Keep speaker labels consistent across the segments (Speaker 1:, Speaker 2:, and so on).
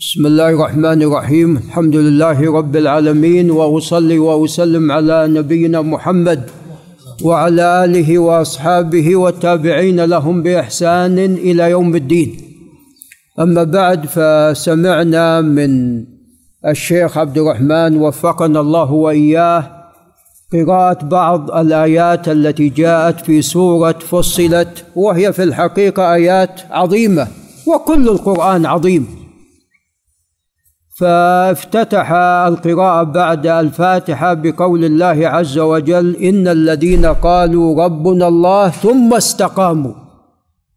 Speaker 1: بسم الله الرحمن الرحيم. الحمد لله رب العالمين وأصلي وأسلم على نبينا محمد وعلى آله وأصحابه والتابعين لهم بإحسان إلى يوم الدين. أما بعد فسمعنا من الشيخ عبد الرحمن وفقنا الله وإياه قراءة بعض الآيات التي جاءت في سورة فصلت وهي في الحقيقة آيات عظيمة وكل القرآن عظيم. فافتتح القراءة بعد الفاتحة بقول الله عز وجل إن الذين قالوا ربنا الله ثم استقاموا.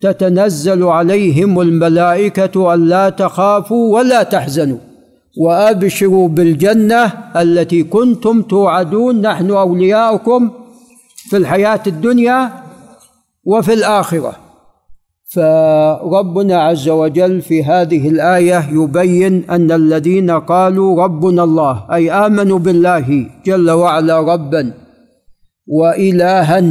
Speaker 1: تتنزل عليهم الملائكة ألا تخافوا ولا تحزنوا. وأبشروا بالجنة التي كنتم توعدون نحن أولياؤكم في الحياة الدنيا وفي الآخرة. فربنا عز وجل في هذه الايه يبين ان الذين قالوا ربنا الله اي امنوا بالله جل وعلا ربا والها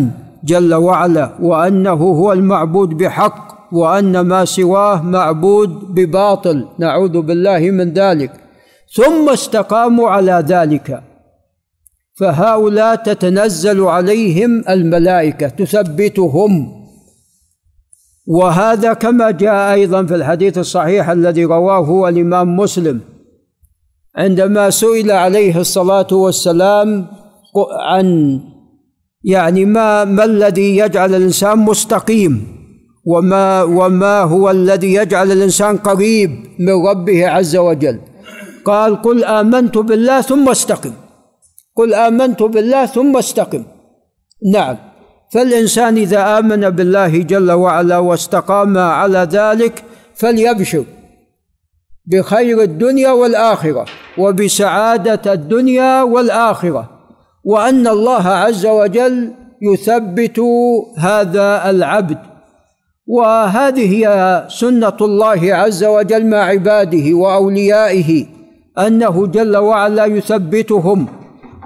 Speaker 1: جل وعلا وانه هو المعبود بحق وان ما سواه معبود بباطل نعوذ بالله من ذلك. ثم استقاموا على ذلك. فهؤلاء تتنزل عليهم الملائكه تثبتهم وهذا كما جاء أيضا في الحديث الصحيح الذي رواه هو الإمام مسلم. عندما سئل عليه الصلاة والسلام عن يعني ما ما الذي يجعل الإنسان مستقيم وما وما هو الذي يجعل الإنسان قريب من ربه عز وجل. قال قل آمنت بالله ثم استقم. قل آمنت بالله ثم استقم. نعم. فالإنسان إذا آمن بالله جل وعلا واستقام على ذلك فليبشر بخير الدنيا والآخرة وبسعادة الدنيا والآخرة وأن الله عز وجل يثبت هذا العبد. وهذه هي سنة الله عز وجل مع عباده وأوليائه أنه جل وعلا يثبتهم.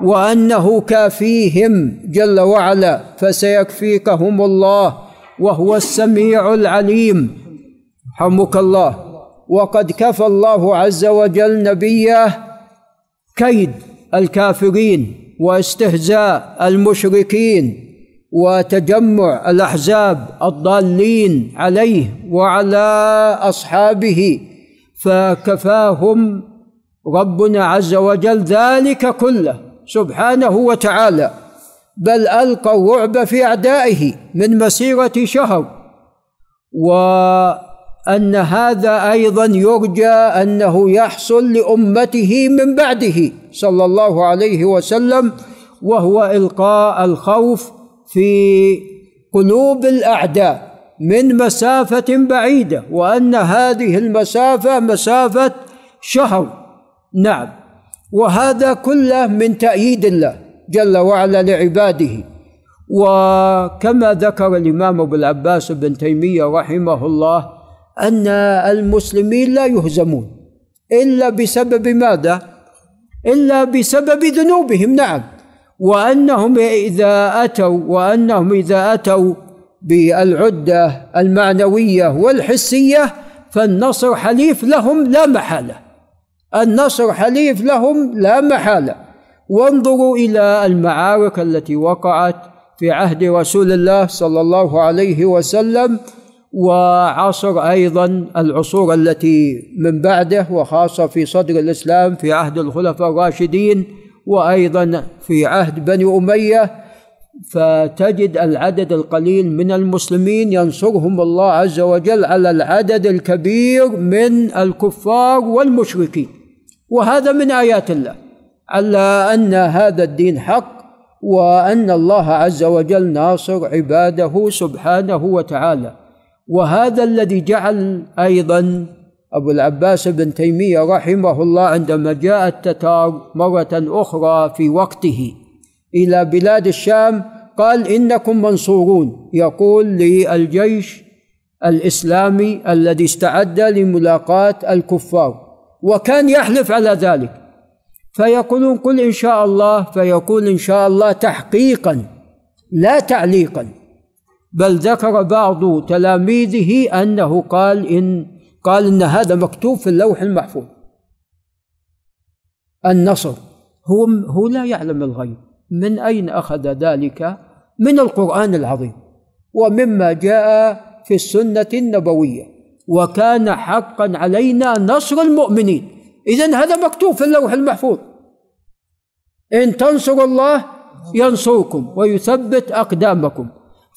Speaker 1: وأنه كافيهم جل وعلا فسيكفيكهم الله وهو السميع العليم. حمك الله. وقد كفى الله عز وجل نبيه كيد الكافرين واستهزاء المشركين وتجمع الأحزاب الضالين عليه وعلى أصحابه فكفاهم ربنا عز وجل ذلك كله. سبحانه وتعالى بل القى الرعب في أعدائه من مسيرة شهر. وأن هذا أيضا يرجى أنه يحصل لأمته من بعده صلى الله عليه وسلم وهو إلقاء الخوف في قلوب الأعداء من مسافة بعيدة وأن هذه المسافة مسافة شهر. نعم. وهذا كله من تأييد الله جل وعلا لعباده. وكما ذكر الإمام أبو العباس بن تيمية رحمه الله أن المسلمين لا يهزمون إلا بسبب ماذا؟ إلا بسبب ذنوبهم نعم. وأنهم إذا أتوا وأنهم إذا أتوا بالعدة المعنوية والحسية فالنصر حليف لهم لا محالة. النصر حليف لهم لا محالة. وانظروا إلى المعارك التي وقعت في عهد رسول الله صلى الله عليه وسلم وعصر أيضا العصور التي من بعده وخاصة في صدر الإسلام في عهد الخلفاء الراشدين وأيضا في عهد بني أمية. فتجد العدد القليل من المسلمين ينصرهم الله عز وجل على العدد الكبير من الكفار والمشركين. وهذا من آيات الله. على أن هذا الدين حق وأن الله عز وجل ناصر عباده سبحانه وتعالى. وهذا الذي جعل أيضا أبو العباس بن تيمية رحمه الله عندما جاء التتار مرة أخرى في وقته إلى بلاد الشام قال إنكم منصورون. يقول للجيش الإسلامي الذي استعد لملاقاة الكفار. وكان يحلف على ذلك. فيقولون قل إن شاء الله فيقول إن شاء الله تحقيقا لا تعليقا. بل ذكر بعض تلاميذه أنه قال إن قال إن هذا مكتوب في اللوح المحفوظ. النصر هو هو لا يعلم الغيب. من أين أخذ ذلك؟ من القرآن العظيم. ومما جاء في السنة النبوية. وكان حقا علينا نصر المؤمنين. إذا هذا مكتوب في اللوح المحفوظ. إن تنصروا الله ينصركم ويثبت أقدامكم.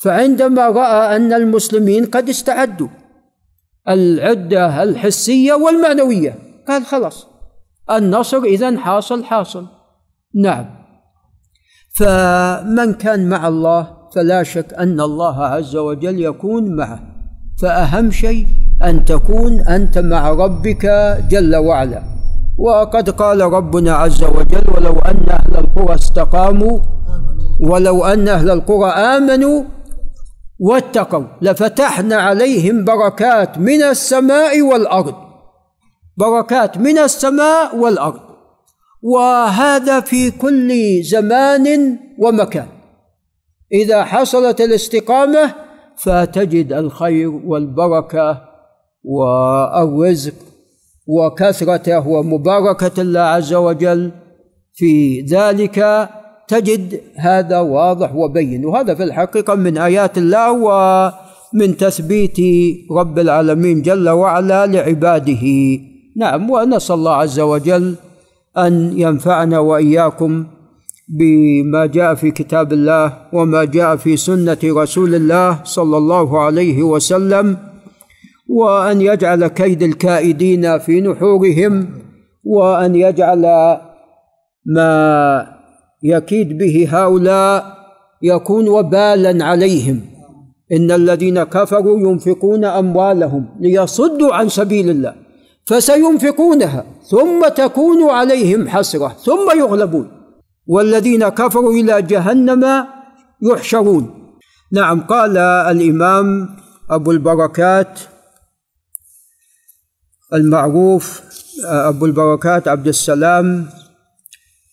Speaker 1: فعندما رأى أن المسلمين قد استعدوا العدة الحسية والمعنوية قال خلاص النصر إذا حاصل حاصل. نعم. فمن كان مع الله فلا شك أن الله عز وجل يكون معه. فأهم شيء أن تكون أنت مع ربك جل وعلا. وقد قال ربنا عز وجل ولو أن أهل القرى استقاموا ولو أن أهل القرى آمنوا واتقوا لفتحنا عليهم بركات من السماء والأرض. بركات من السماء والأرض. وهذا في كل زمان ومكان. إذا حصلت الاستقامة فتجد الخير والبركة والرزق وكثرته ومباركة الله عز وجل. في ذلك تجد هذا واضح وبين وهذا في الحقيقة من آيات الله ومن تثبيت رب العالمين جل وعلا لعباده. نعم ونسأل الله عز وجل أن ينفعنا وإياكم بما جاء في كتاب الله وما جاء في سنة رسول الله صلى الله عليه وسلم. وأن يجعل كيد الكائدين في نحورهم وأن يجعل ما يكيد به هؤلاء يكون وبالا عليهم. إن الذين كفروا ينفقون أموالهم ليصدوا عن سبيل الله فسينفقونها ثم تكون عليهم حسرة ثم يغلبون. والذين كفروا إلى جهنم يحشرون. نعم قال الإمام أبو البركات المعروف أبو البركات عبد السلام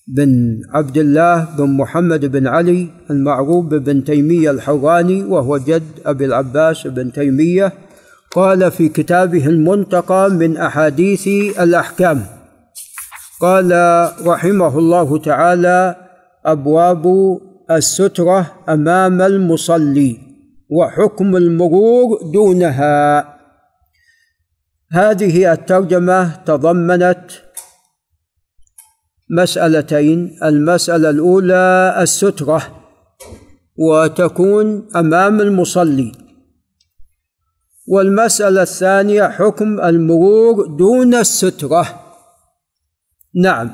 Speaker 1: بن عبد الله بن محمد بن علي المعروف بن تيمية الحراني وهو جد أبي العباس بن تيمية. قال في كتابه المنتقى من أحاديث الأحكام قال رحمه الله تعالى أبواب السترة أمام المصلي وحكم المرور دونها. هذه الترجمة تضمنت مسألتين المسألة الأولى السترة وتكون أمام المصلي. والمسألة الثانية حكم المرور دون السترة. نعم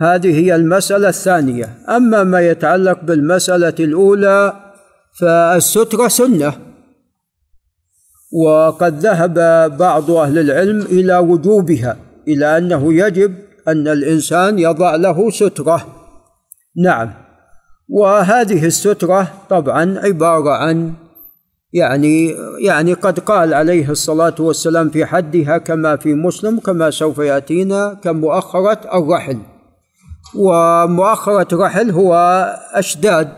Speaker 1: هذه هي المسألة الثانية. أما ما يتعلق بالمسألة الأولى فالسترة سنة. وقد ذهب بعض أهل العلم إلى وجوبها إلى أنه يجب أن الإنسان يضع له سترة. نعم وهذه السترة طبعا عبارة عن يعني يعني قد قال عليه الصلاة والسلام في حدها كما في مسلم كما سوف يأتينا كمؤخرة الرحل. ومؤخرة رحل هو أشداد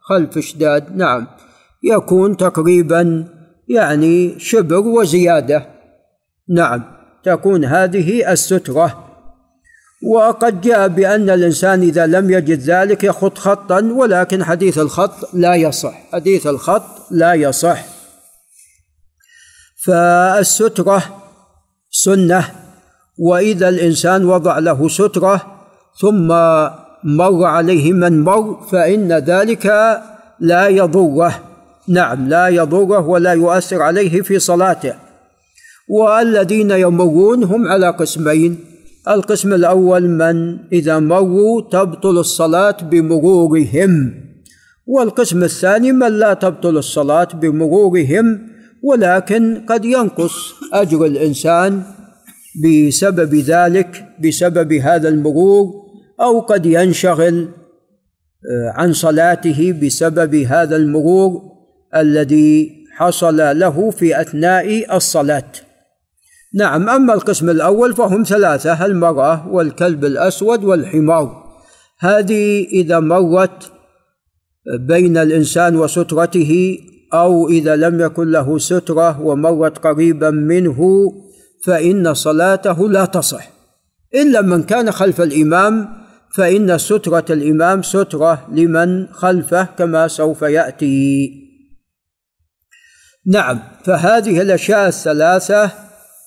Speaker 1: خلف أشداد نعم يكون تقريبا يعني شبر وزيادة. نعم تكون هذه السترة. وقد جاء بأن الإنسان إذا لم يجد ذلك يخط خطا ولكن حديث الخط لا يصح. حديث الخط لا يصح. فالسترة سنة. وإذا الإنسان وضع له سترة ثم مر عليه من مر فإن ذلك لا يضره. نعم لا يضره ولا يؤثر عليه في صلاته. والذين يمرون هم على قسمين. القسم الأول من إذا مروا تبطل الصلاة بمرورهم. والقسم الثاني من لا تبطل الصلاة بمرورهم ولكن قد ينقص أجر الإنسان بسبب ذلك بسبب هذا المرور أو قد ينشغل آه، عن صلاته بسبب هذا المرور. الذي حصل له في أثناء الصلاة. نعم أما القسم الأول فهم ثلاثة المرأة والكلب الأسود والحمار. هذه إذا مرت بين الإنسان وسترته أو إذا لم يكن له سترة ومرت قريبا منه فإن صلاته لا تصح. إلا من كان خلف الإمام فإن سترة الإمام سترة لمن خلفه كما سوف يأتي. نعم فهذه الأشياء الثلاثة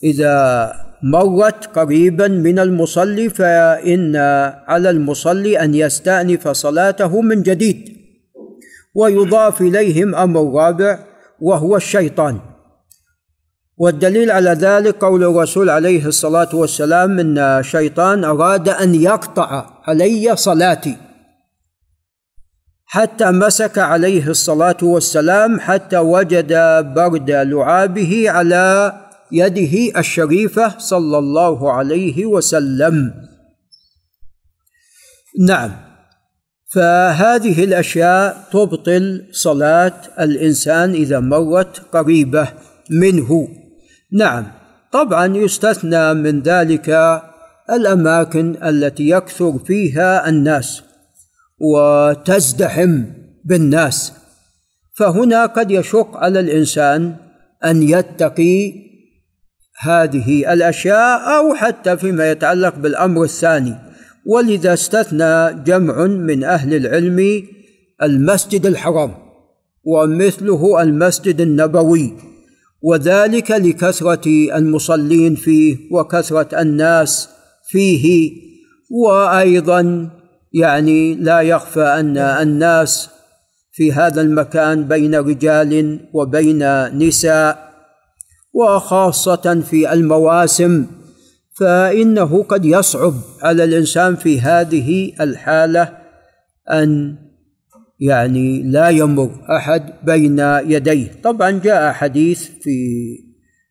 Speaker 1: إذا مرت قريبا من المصلي فإن على المصلي أن يستأنف صلاته من جديد ويضاف إليهم أمر رابع وهو الشيطان. والدليل على ذلك قول الرسول عليه الصلاة والسلام إن الشيطان أراد أن يقطع علي صلاتي. حتى مسك عليه الصلاة والسلام حتى وجد برد لعابه على يده الشريفة صلى الله عليه وسلم. نعم. فهذه الأشياء تبطل صلاة الإنسان إذا مرت قريبة منه. نعم. طبعا يستثنى من ذلك الأماكن التي يكثر فيها الناس. وتزدحم بالناس. فهنا قد يشق على الإنسان أن يتقي هذه الأشياء أو حتى فيما يتعلق بالأمر الثاني. ولذا استثنى جمع من أهل العلم المسجد الحرام ومثله المسجد النبوي وذلك لكثرة المصلين فيه وكثرة الناس فيه. وأيضا يعني لا يخفى أن الناس في هذا المكان بين رجال وبين نساء وخاصة في المواسم فإنه قد يصعب على الإنسان في هذه الحالة أن يعني لا يمر أحد بين يديه. طبعا جاء حديث في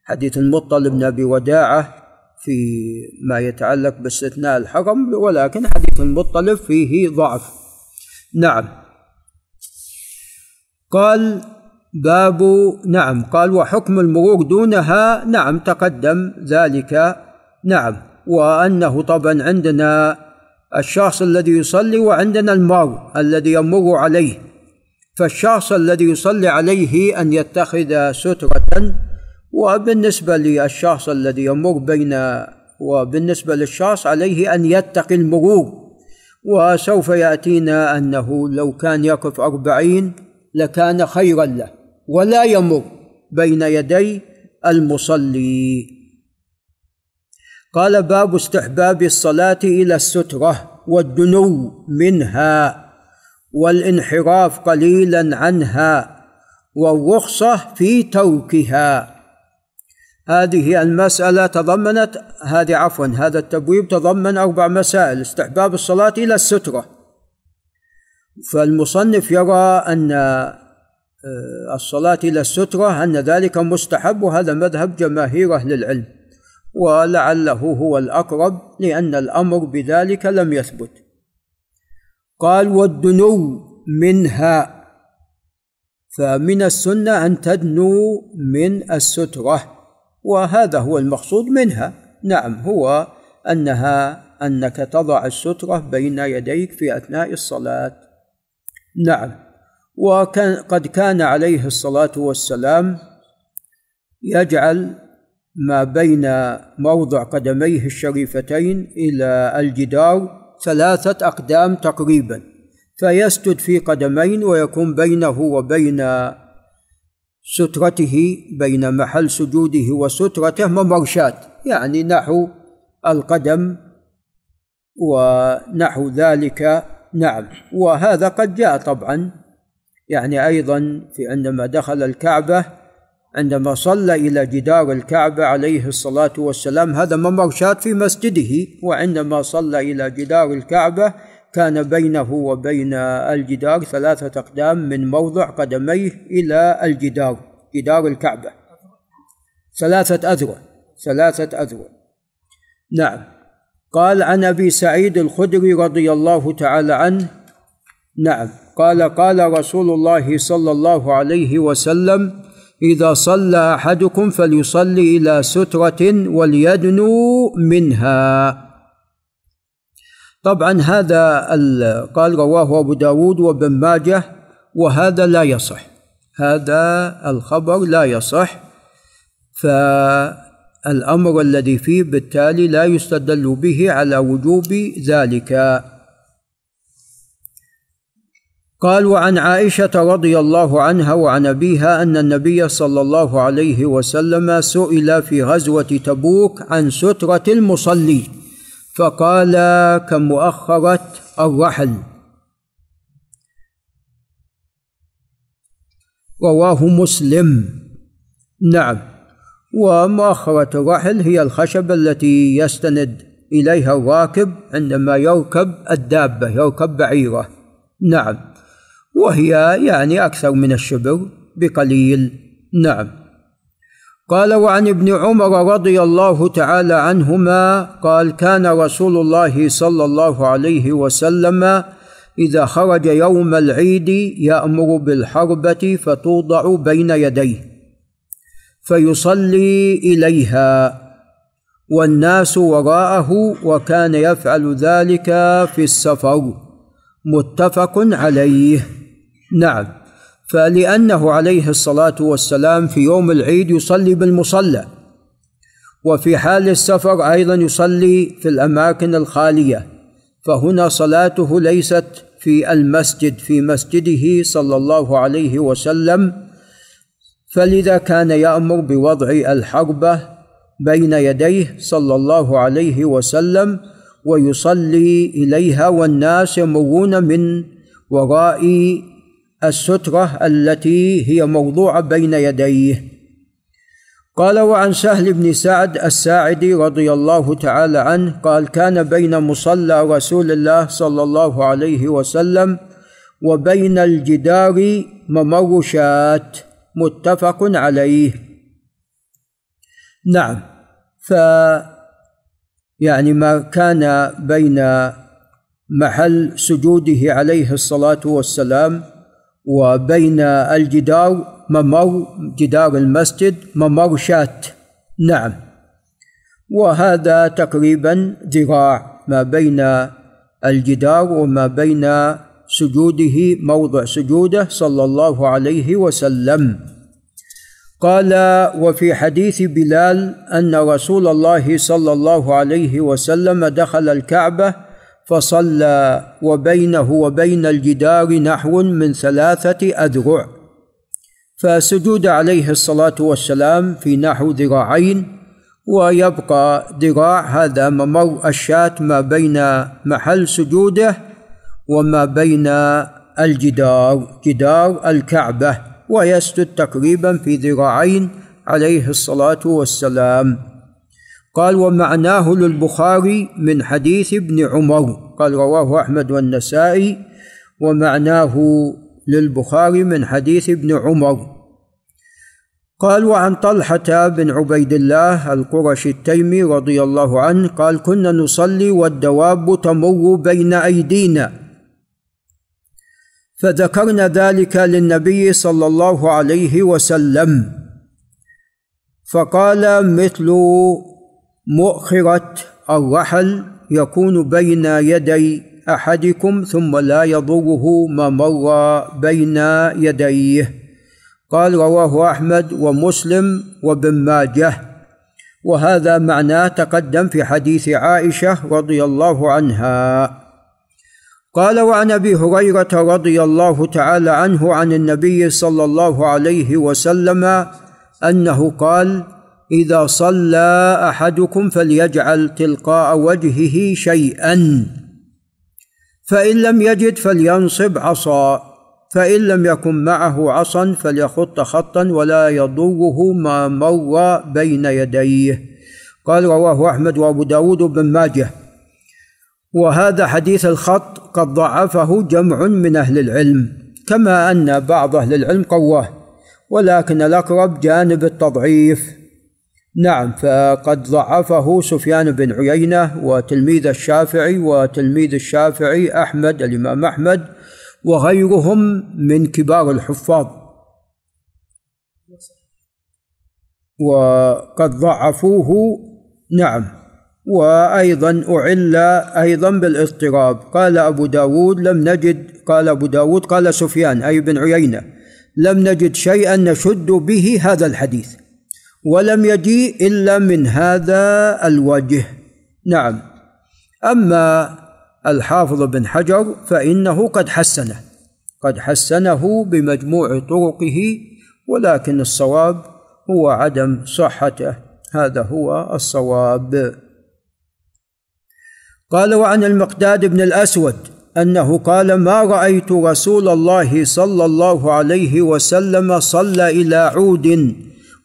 Speaker 1: حديث المطلب بن أبي وداعة في ما يتعلق باستثناء الحرم ولكن حديث المطلب فيه ضعف. نعم. قال باب نعم. قال وحكم المرور دونها نعم تقدم ذلك. نعم. وأنه طبعا عندنا الشخص الذي يصلي وعندنا المار الذي يمر عليه. فالشخص الذي يصلي عليه أن يتخذ سترة وبالنسبة للشخص الذي يمر بين وبالنسبة للشخص عليه أن يتقي المرور. وسوف يأتينا أنه لو كان يقف أربعين لكان خيرا له ولا يمر بين يدي المصلي. قال باب استحباب الصلاة إلى السترة والدنو منها والانحراف قليلا عنها والرخصة في تركها. هذه المسألة تضمنت هذه عفوا هذا التبويب تضمن أربع مسائل استحباب الصلاة إلى السترة. فالمصنف يرى أن آه، الصلاة إلى السترة أن ذلك مستحب وهذا مذهب جماهير أهل العلم. ولعله هو الأقرب لأن الأمر بذلك لم يثبت. قال والدنو منها. فمن السنة أن تدنو من السترة. وهذا هو المقصود منها. نعم هو أنها أنك تضع السترة بين يديك في أثناء الصلاة. نعم وكان قد كان عليه الصلاة والسلام يجعل ما بين موضع قدميه الشريفتين إلى الجدار ثلاثة أقدام تقريبا فيسجد في قدمين ويكون بينه وبين سترته بين محل سجوده وسترته ممرشات يعني نحو القدم ونحو ذلك نعم. وهذا قد جاء طبعا يعني أيضا في عندما دخل الكعبة عندما صلى إلى جدار الكعبة عليه الصلاة والسلام هذا ممرشات في مسجده وعندما صلى إلى جدار الكعبة كان بينه وبين الجدار ثلاثة أقدام من موضع قدميه إلى الجدار جدار الكعبة. ثلاثة أذرع ثلاثة أذرع. نعم. قال عن أبي سعيد الخدري رضي الله تعالى عنه نعم. قال قال رسول الله صلى الله عليه وسلم إذا صلى أحدكم فليصلي إلى سترة وليدنو منها. طبعا هذا قال رواه أبو داود وابن ماجه وهذا لا يصح. هذا الخبر لا يصح. فالأمر الذي فيه بالتالي لا يستدل به على وجوب ذلك. قال وعن عائشة رضي الله عنها وعن أبيها أن النبي صلى الله عليه وسلم سئل في غزوة تبوك عن سترة المصلي فقال كمؤخرة الرحل. رواه مسلم. نعم. ومؤخرة الرحل هي الخشبه التي يستند إليها الراكب عندما يركب الدابة يركب بعيره. نعم. وهي يعني أكثر من الشبر بقليل. نعم. قال وعن ابن عمر رضي الله تعالى عنهما قال كان رسول الله صلى الله عليه وسلم إذا خرج يوم العيد يأمر بالحربة فتوضع بين يديه فيصلي إليها والناس وراءه وكان يفعل ذلك في السفر متفق عليه. نعم. فلأنه عليه الصلاة والسلام في يوم العيد يصلي بالمصلى وفي حال السفر أيضا يصلي في الأماكن الخالية فهنا صلاته ليست في المسجد في مسجده صلى الله عليه وسلم فلذا كان يأمر بوضع الحربة بين يديه صلى الله عليه وسلم ويصلي إليها والناس يمرون من وراء السترة التي هي موضوعة بين يديه. قال وعن سهل بن سعد الساعدي رضي الله تعالى عنه قال كان بين مصلى رسول الله صلى الله عليه وسلم وبين الجدار ممر شاة متفق عليه. نعم ف يعني ما كان بين محل سجوده عليه الصلاة والسلام وبين الجدار ممر جدار المسجد ممر شاة نعم. وهذا تقريبا ذراع ما بين الجدار وما بين سجوده موضع سجوده صلى الله عليه وسلم. قال وفي حديث بلال أن رسول الله صلى الله عليه وسلم دخل الكعبة فصلى وبينه وبين الجدار نحو من ثلاثة أذرع. فسجود عليه الصلاة والسلام في نحو ذراعين ويبقى ذراع هذا ممر الشاة ما بين محل سجوده وما بين الجدار جدار الكعبة ويسجد تقريبا في ذراعين عليه الصلاة والسلام. قال ومعناه للبخاري من حديث ابن عمر. قال رواه أحمد والنسائي ومعناه للبخاري من حديث ابن عمر. قال وعن طلحة بن عبيد الله القرشي التيمي رضي الله عنه قال كنا نصلي والدواب تمر بين أيدينا. فذكرنا ذلك للنبي صلى الله عليه وسلم. فقال مثل مؤخرة الرحل يكون بين يدي أحدكم ثم لا يضره ما مر بين يديه. قال رواه أحمد ومسلم وابن ماجه. وهذا معناه تقدم في حديث عائشة رضي الله عنها. قال وعن أبي هريرة رضي الله تعالى عنه عن النبي صلى الله عليه وسلم أنه قال إذا صلى أحدكم فليجعل تلقاء وجهه شيئا. فإن لم يجد فلينصب عصا. فإن لم يكن معه عصا فليخط خطا ولا يضره ما مر بين يديه. قال رواه أحمد وأبو داود بن ماجه. وهذا حديث الخط قد ضعفه جمع من أهل العلم كما أن بعض أهل العلم قواه ولكن الأقرب جانب التضعيف. نعم فقد ضعفه سفيان بن عيينة وتلميذ الشافعي وتلميذ الشافعي أحمد الإمام أحمد وغيرهم من كبار الحفاظ. وقد ضعفوه نعم. وأيضا أعل أيضا بالاضطراب. قال أبو داود لم نجد قال أبو داود قال سفيان أي بن عيينة لم نجد شيئا نشد به هذا الحديث. ولم يجيء إلا من هذا الوجه. نعم. أما الحافظ بن حجر فإنه قد حسنه قد حسنه بمجموع طرقه ولكن الصواب هو عدم صحته. هذا هو الصواب. قال وعن المقداد بن الأسود أنه قال ما رأيت رسول الله صلى الله عليه وسلم صلى إلى عود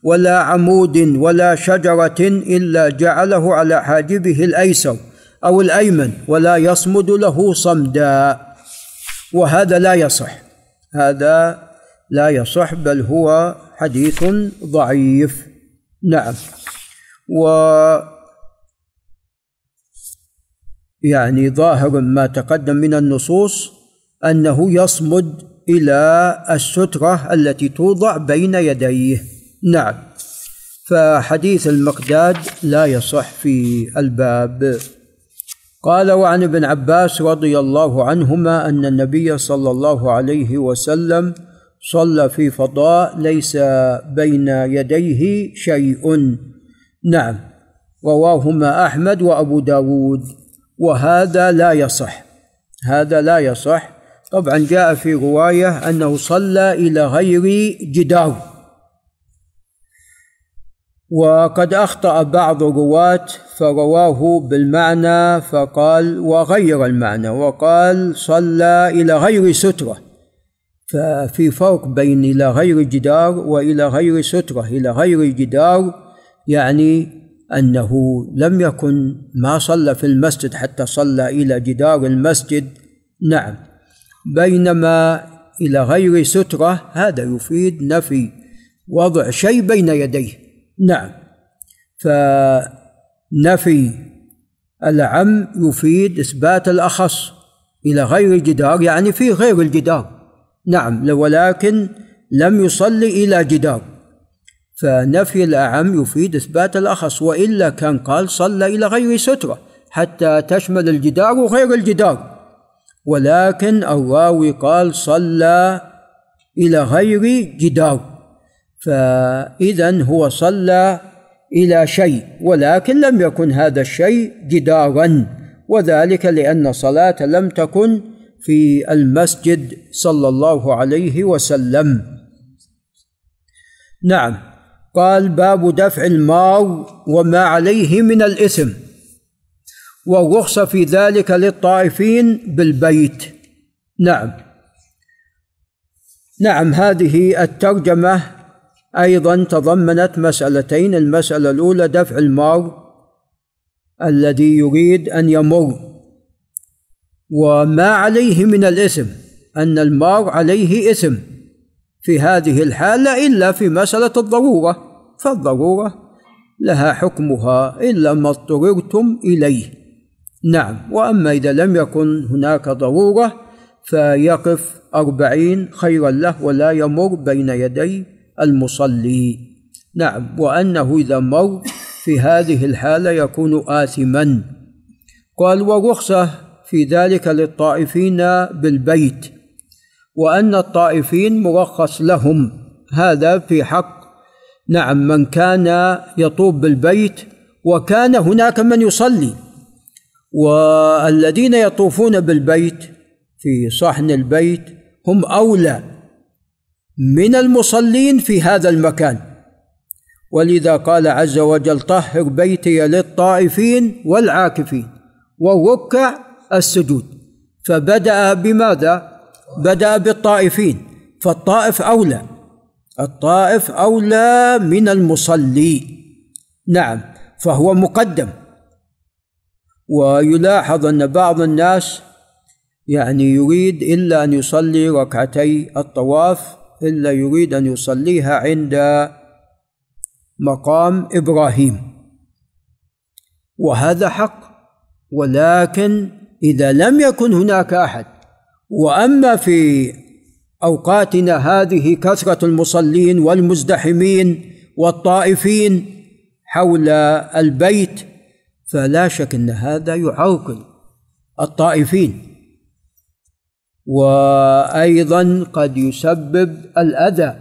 Speaker 1: ولا عمود ولا شجرة إلا جعله على حاجبه الأيسر أو الأيمن ولا يصمد له صمدا. وهذا لا يصح. هذا لا يصح بل هو حديث ضعيف. نعم. و يعني ظاهر ما تقدم من النصوص أنه يصمد إلى السترة التي توضع بين يديه. نعم. فحديث المقداد لا يصح في الباب. قال وعن ابن عباس رضي الله عنهما أن النبي صلى الله عليه وسلم صلى في فضاء ليس بين يديه شيء. نعم. رواهما أحمد وأبو داود. وهذا لا يصح. هذا لا يصح. طبعا جاء في رواية أنه صلى إلى غير جدار. وقد أخطأ بعض الرواه فرواه بالمعنى فقال وغير المعنى وقال صلى إلى غير سترة ففي فرق بين إلى غير جدار وإلى غير سترة. إلى غير جدار يعني أنه لم يكن ما صلى في المسجد حتى صلى إلى جدار المسجد. نعم. بينما إلى غير سترة هذا يفيد نفي وضع شيء بين يديه. نعم. فنفي العم يفيد إثبات الأخص إلى غير جدار يعني في غير الجدار. نعم ولكن لم يصلي إلى جدار. فنفي الأعم يفيد إثبات الأخص وإلا كان قال صلى إلى غير سترة حتى تشمل الجدار وغير الجدار. ولكن الراوي قال صلى إلى غير جدار. فإذا هو صلى إلى شيء ولكن لم يكن هذا الشيء جدارا وذلك لأن صلاة لم تكن في المسجد صلى الله عليه وسلم. نعم. قال باب دفع المار وما عليه من الإثم. والرخصة في ذلك للطائفين بالبيت. نعم. نعم هذه الترجمة أيضا تضمنت مسألتين المسألة الأولى دفع المار الذي يريد أن يمر وما عليه من الإثم أن المار عليه إثم في هذه الحالة إلا في مسألة الضرورة فالضرورة لها حكمها إلا ما اضطررتم إليه. نعم وأما إذا لم يكن هناك ضرورة فيقف أربعين خيرا له ولا يمر بين يدي المصلي. نعم وأنه إذا مر في هذه الحالة يكون آثما. قال ورخصة في ذلك للطائفين بالبيت وأن الطائفين مرخص لهم. هذا في حق. نعم من كان يطوف بالبيت وكان هناك من يصلي. والذين يطوفون بالبيت في صحن البيت هم أولى. من المصلين في هذا المكان. ولذا قال عز وجل طهر بيتي للطائفين والعاكفين والركع السجود. فبدأ بماذا؟ بدأ بالطائفين. فالطائف أولى. الطائف أولى من المصلي. نعم فهو مقدم. ويلاحظ أن بعض الناس يعني يريد إلا أن يصلي ركعتي الطواف إلا يريد أن يصليها عند مقام إبراهيم. وهذا حق ولكن إذا لم يكن هناك أحد وأما في أوقاتنا هذه كثرة المصلين والمزدحمين والطائفين حول البيت فلا شك إن هذا يعرقل الطائفين. وأيضا قد يسبب الأذى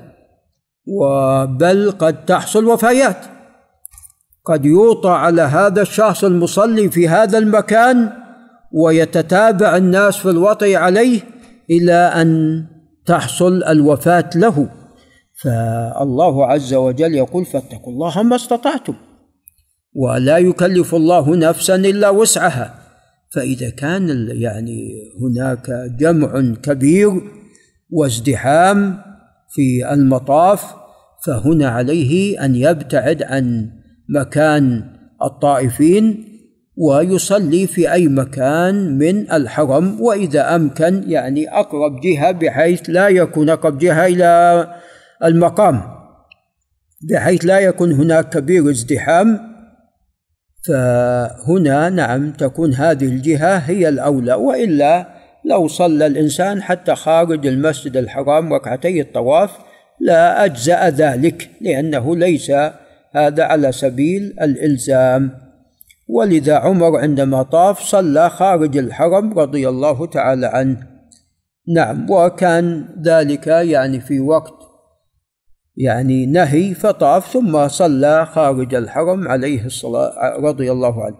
Speaker 1: وبل قد تحصل وفيات. قد يوطى على هذا الشخص المصلي في هذا المكان ويتتابع الناس في الوطي عليه إلى أن تحصل الوفاة له. فالله عز وجل يقول فاتقوا الله ما استطعتم. ولا يكلف الله نفسا إلا وسعها. فإذا كان يعني هناك جمع كبير وازدحام في المطاف فهنا عليه أن يبتعد عن مكان الطائفين ويصلي في أي مكان من الحرم وإذا أمكن يعني أقرب جهة بحيث لا يكون أقرب جهة إلى المقام بحيث لا يكون هناك كبير ازدحام. فهنا نعم تكون هذه الجهة هي الأولى وإلا لو صلى الإنسان حتى خارج المسجد الحرام ركعتي الطواف لا أجزأ ذلك لأنه ليس هذا على سبيل الإلزام. ولذا عمر عندما طاف صلى خارج الحرم رضي الله تعالى عنه. نعم وكان ذلك يعني في وقت يعني نهي فطاف ثم صلى خارج الحرم عليه الصلاة رضي الله عنه.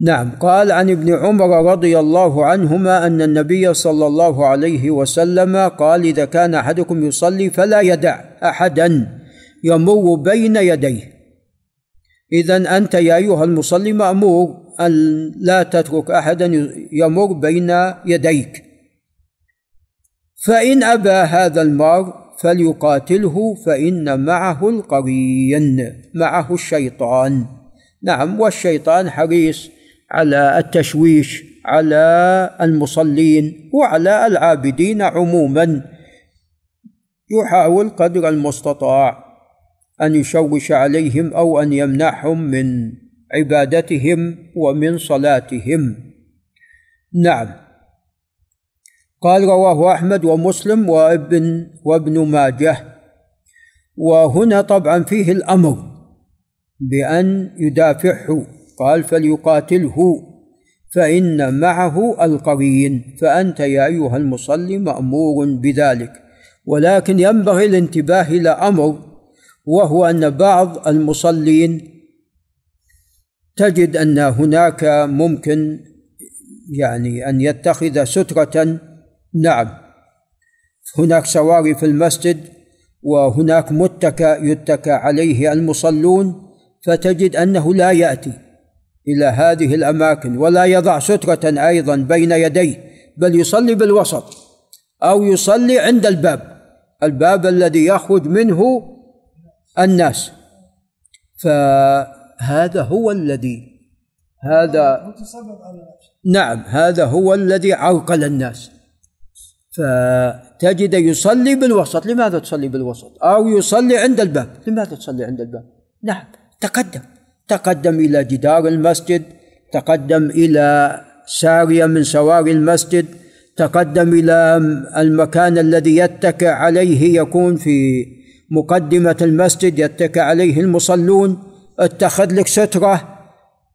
Speaker 1: نعم قال عن ابن عمر رضي الله عنهما أن النبي صلى الله عليه وسلم قال إذا كان أحدكم يصلي فلا يدع أحدا يمر بين يديه. إذا أنت يا أيها المصلي مأمور أن لا تترك أحدا يمر بين يديك. فإن أبى هذا المار فليقاتله فإن معه القرين معه الشيطان. نعم والشيطان حريص على التشويش على المصلين وعلى العابدين عموما. يحاول قدر المستطاع أن يشوش عليهم أو أن يمنعهم من عبادتهم ومن صلاتهم. نعم. قال رواه أحمد ومسلم وابن وابن ماجه. وهنا طبعا فيه الأمر بأن يدافعه قال فليقاتله فإن معه القرين فأنت يا أيها المصلي مأمور بذلك. ولكن ينبغي الانتباه إلى أمر وهو أن بعض المصلين تجد أن هناك ممكن يعني أن يتخذ سترة نعم. هناك سواري في المسجد وهناك متكى يتكى عليه المصلون فتجد أنه لا يأتي إلى هذه الأماكن ولا يضع سترة أيضا بين يديه بل يصلي بالوسط أو يصلي عند الباب الباب الذي يخرج منه الناس. فهذا هو الذي هذا نعم هذا هو الذي عرقل الناس. فتجد يصلي بالوسط. لماذا تصلي بالوسط؟ أو يصلي عند الباب. لماذا تصلي عند الباب؟ نعم تقدم. تقدم إلى جدار المسجد تقدم إلى سارية من سواري المسجد تقدم إلى المكان الذي يتكئ عليه يكون في مقدمة المسجد يتكى عليه المصلون. اتخذ لك سترة.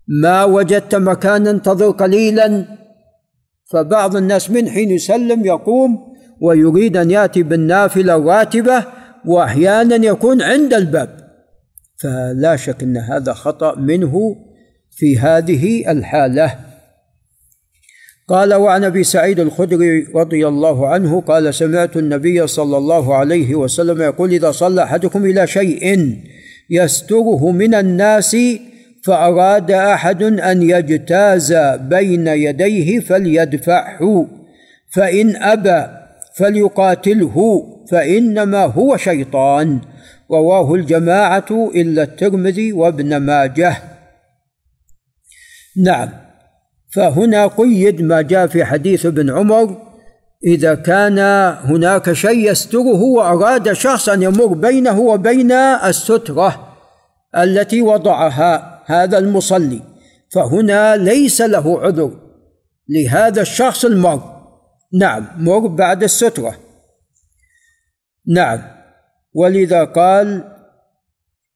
Speaker 1: ما وجدت مكان انتظر قليلا. فبعض الناس من حين يسلم يقوم ويريد أن يأتي بالنافلة الراتبة وأحيانا يكون عند الباب. فلا شك أن هذا خطأ منه في هذه الحالة. قال وعن أبي سعيد الخدري رضي الله عنه قال سمعت النبي صلى الله عليه وسلم يقول إذا صلى أحدكم إلى شيء يستره من الناس فأراد أحد أن يجتاز بين يديه فليدفعه فإن أبى فليقاتله فإنما هو شيطان. رواه الجماعة إلا الترمذي وابن ماجه. نعم. فهنا قيد ما جاء في حديث ابن عمر إذا كان هناك شيء يستره وأراد شخص أن يمر بينه وبين السترة التي وضعها. هذا المصلي فهنا ليس له عذر لهذا الشخص المر نعم مر بعد السترة. نعم ولذا قال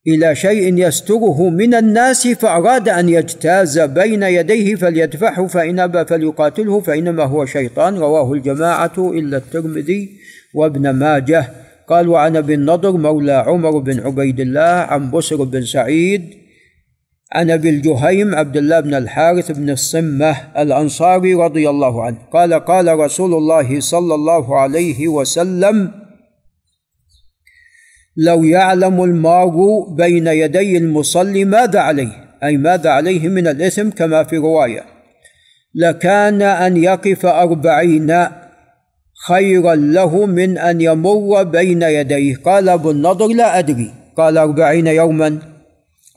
Speaker 1: إلى شيء يستره من الناس فأراد أن يجتاز بين يديه فليدفعه فإن أبى فليقاتله فإنما هو شيطان. رواه الجماعة إلا الترمذي وابن ماجه. قال وعن أبي النضر مولى عمر بن عبيد الله عن بسر بن سعيد عن ابي الجهيم عبد الله بن الحارث بن الصمة الأنصاري رضي الله عنه. قال قال رسول الله صلى الله عليه وسلم لو يعلم المار بين يدي المصلي ماذا عليه؟ أي ماذا عليه من الإثم كما في رواية. لكان أن يقف أربعين خيرا له من أن يمر بين يديه. قال أبو النضر لا أدري. قال أربعين يوما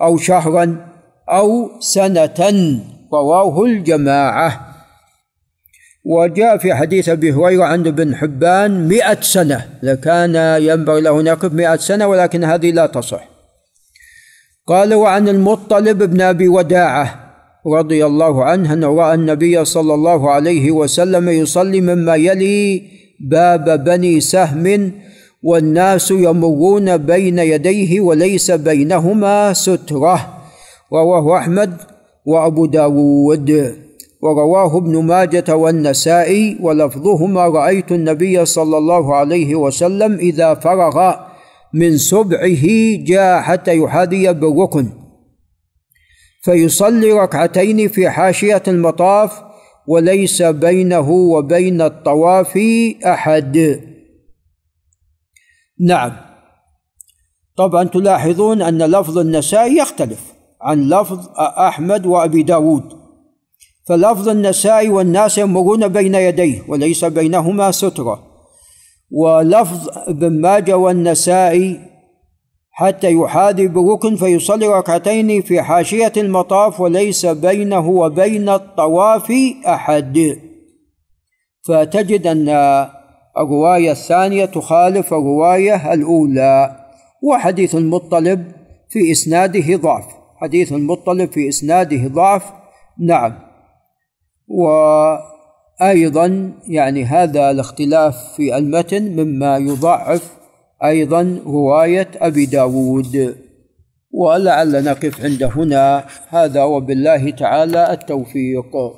Speaker 1: أو شهرا. أو سنة رواه الجماعة. وجاء في حديث أبي هريرة عند ابن حبان مئة سنة. لكان ينبغي له أن يقف مئة سنة ولكن هذه لا تصح. قال وعن المطلب بن أبي وداعة رضي الله عنه أنه رأى النبي صلى الله عليه وسلم يصلي مما يلي باب بني سهم والناس يمرون بين يديه وليس بينهما سترة. رواه أحمد وأبو داود. ورواه ابن ماجة والنسائي ولفظهما رأيت النبي صلى الله عليه وسلم إذا فرغ من سبعه جاء حتى يحاذي بالركن. فيصلي ركعتين في حاشية المطاف وليس بينه وبين الطواف أحد. نعم. طبعا تلاحظون أن لفظ النسائي يختلف. عن لفظ أحمد وأبي داود. فلفظ النسائي والناس يمرون بين يديه وليس بينهما سترة. ولفظ ابن ماجه والنسائي حتى يحاذي بركن فيصلي ركعتين في حاشية المطاف وليس بينه وبين الطواف أحد. فتجد أن الرواية الثانية تخالف الرواية الأولى. وحديث المطلب في إسناده ضعف. حديث المطلب في إسناده ضعف نعم. وأيضا يعني هذا الاختلاف في المتن مما يضعف أيضا رواية أبي داود. ولعل نقف عند هنا. هذا وبالله تعالى التوفيق.